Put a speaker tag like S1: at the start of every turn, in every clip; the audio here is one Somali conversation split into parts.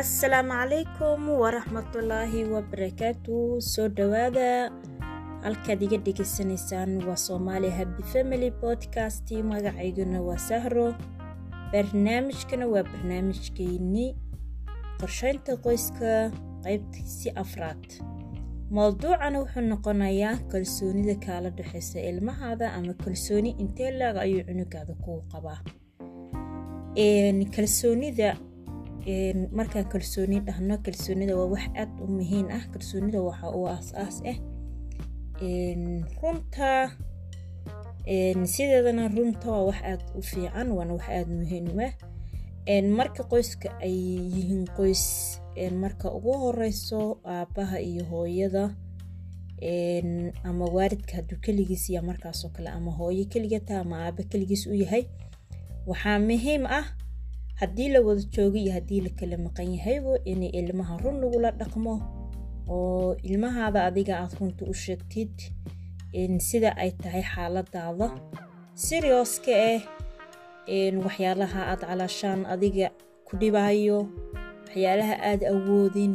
S1: assalaamu calaykum waraxmatullaahi wabarakaatu soo dhowaada halkaad iga dhegeysanaysaan waa soomaali happy family podcast magacayguna waa sahro. Barnaamijkana waa barnaamijkeynii qorsheynta qoyska qaybtiisi afraad. Mowduucana wuxuu noqonayaa kalsoonida kaala dhexeysa ilmahaada ama kalsooni intee laag ayuu cunugaada kuu qabaa. Kalsoonida markaan kalsooni dhahno kalsoonida waa wax aad u muhiim ah. Kalsoonida waxa uu aas-aas ah runta sideedana runta waa wax aad u fiican waana wax aada muhiim ah. Marka qoyska ay yihiin qoys marka ugu horeyso aabaha iyo hooyada ama waalidka hadduu keligiis ya markaasoo kale ama hooyo keligata ama aaba keligiis u yahay waxaa muhiim ah haddii la wada joogo iyo haddii la kala maqan yahaybo inay ilmaha run lagula dhaqmo oo ilmahaada adiga aad runta u sheegtid sida ay tahay xaaladaada sirioska ah waxyaalaha aad calaashaan adiga ku dhibaayo waxyaalaha aad awoodin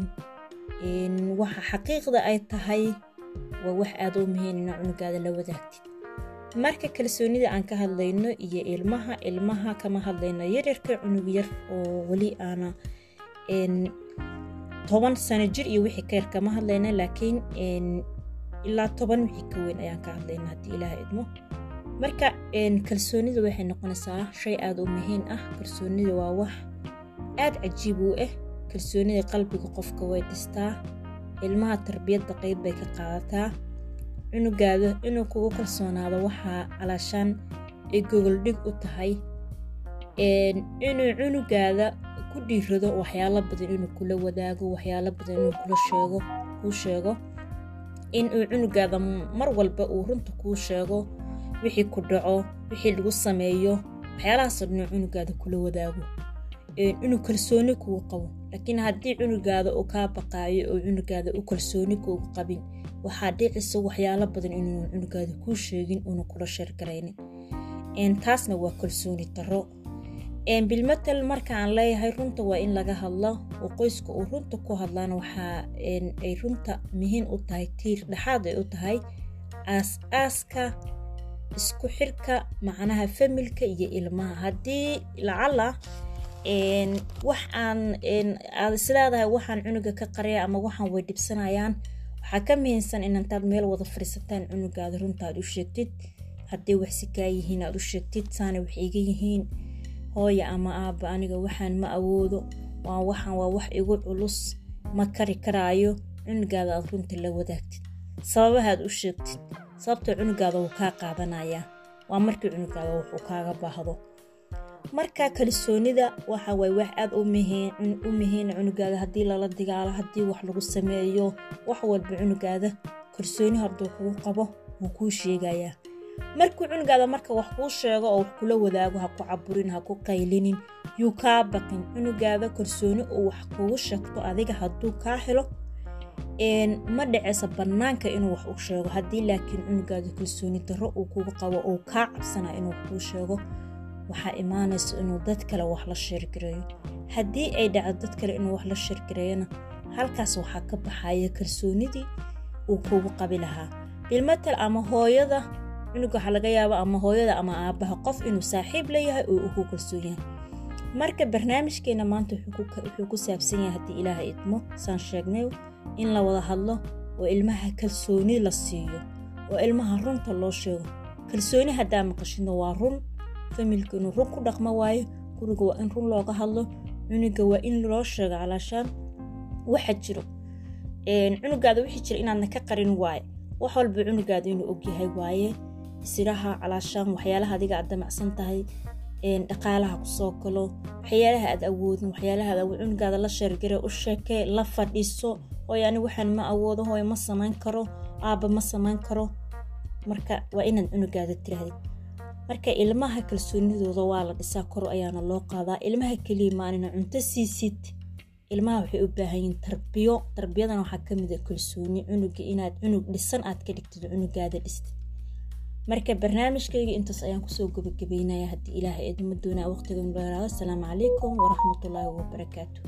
S1: waxa xaqiiqda ay tahay waa wax aad u muhiim ina cunugaada la wadaagtid marka kalsoonida aan ka hadlayno iyo ilmaha ilmaha kama hadlayno. Yaryarka cunug yar oo weli aana toban sano jir iyo wixii ka yar kama hadlayna laakiin ilaa toban wixii ka weyn ayaan ka hadlayna haddii ilaah idmo. Marka kalsoonida waxay noqonaysaa shay aada u muhiim ah. Kalsoonida waa wax aad cajiib u ah kalsoonida qalbiga qofka way dhistaa. Ilmaha tarbiyadda qeyb bay ka qaadataa cunugaada inuu kugu kalsoonaado waxaa calaashaan ay gogoldhig u tahay. Inuu cunugaada ku dhiirado waxyaalo badan inuu kula wadaago waxyaalo badan inuu kula sheego kuu sheego. Inuu cunugaada mar walba uu runta kuu sheego wixii ku dhaco wixii lagu sameeyo waxyaalahaasoo dhan cunugaada kula wadaago. Inuu kalsooni kugu qabo. Laakiin haddii cunugaada uu kaa baqaayo oo cunugaada u kalsooni kuugu qabin waxaa dhicisa waxyaalo badan inuu cunugaada kuu sheegin una kula sheergaraynin. Taasna waa kalsooni daro bilmatal marka aan leeyahay runta waa in laga hadlo. Oo qoyska uu runta ku hadlaan waxaa runta muhiim u tahay tiir dhexaad ay u tahay aas-aaska isku xirka macnaha familka iyo ilmaha. Haddii lacala wax aan aad isleedahay waxaan cunuga ka qaraya ama waxaan way dhibsanayaan waxaa ka muhiimsan inantaad meel wada fadhiisataan cunugaada runta aad u sheegtid. Haddii waxsi kaa yihiin aad u sheegtid saana wax iga yihiin. Hooya ama aaba aniga waxaan ma awoodo. Waa waxaan waa wax igu culus. Ma kari karaayo cunugaada aad runta la wadaagtid. Sababahaad u sheegtid sababtoo cunugaada wuu kaa qaadanayaa. Waa markii cunugaada wuxuu kaaga baahdo marka kalsoonida waxa waay wax aad u muhiina cunugaada haddii lala digaalo haddii wax lagu sameeyo wax walba cunugaada kalsooni hadduu kugu qabo wuu kuu sheegayaa. Markuu cunugaada marka wax kuu sheego oo wax kula wadaago ha ku caburin ha ku qaylinin yuu kaa baqin. Cunugaada kalsooni uu wax kugu sheegto adiga hadduu kaa helo ma dhaceysa bannaanka inuu wax u sheego. Haddii laakiin cunugaada kalsooni darro uu kugu qabo uu kaa cabsana inuu wax kuu sheego waxaa imaanaysa inuu dad kale wax la sheergareeyo haddii ay dhacdo dad kale inuu wax la sheergareeyona halkaas waxaa ka baxaya kalsoonidii uu kugu qabi lahaa. Bilmatal ama hooyada cunug waxaa laga yaaba ama hooyada ama aabaha qof inuu saaxiib leeyahay oo uu ku kalsoon yahay. Marka barnaamijkeena maanta wuxuu ku saabsan yahay haddii ilaaha idmo saan sheegnay in la wada hadlo oo ilmaha kalsooni la siiyo oo ilmaha runta loo sheego. Kalsooni haddaa maqashidna waa run familka inuu run ku dhaqmo waayo guriga waa in run looga hadlo cunuga waa in loo sheego calaashaan waxa jiro cunugaada wixii jira inaadna ka qarin waaye wax walba cunugaada inuu ogyahay waaye. Siraha calaashaan waxyaalaha adiga aad damacsan tahay dhaqaalaha ku soo galo waxyaalaha aad awoodin waxyaalaha cunugaada la sheergare u sheekee la fadhiiso hooy waxaan ma awoodo hooy ma samayn karo aaba ma samayn karo. Marka waa inaad cunugaada tirahdid marka ilmaha kalsoonidooda waa la dhisaa kor ayaana loo qaadaa. Ilmaha keliya maanina cunto siisid. Ilmaha waxay u baahan yihiin tarbiyo. Tarbiyadana waxaa ka mid a kalsooni cunuga inaad cunug dhisan aad ka dhigtid cunugaada dhistid marka barnaamijkayga intaas ayaan ku soo gabagabeynaya haddii ilaaha idma doonaa waqtigan dheeraado asalaamu calaykum waraxmatullaahi wabarakaatu